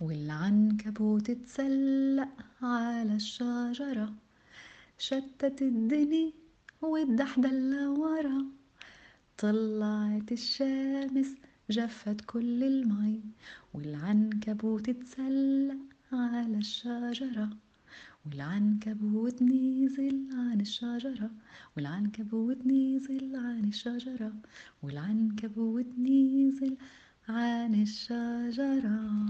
والعنكبوت اتسلق على الشجرة شتت الدني والدحدلة ورا. طلعت الشمس جفت كل المي والعنكبوت اتسلق على الشجرة. والعنكبوت نزل عن الشجرة والعنكبوت نزل عن الشجرة والعنكبوت نزل عن الشجرة.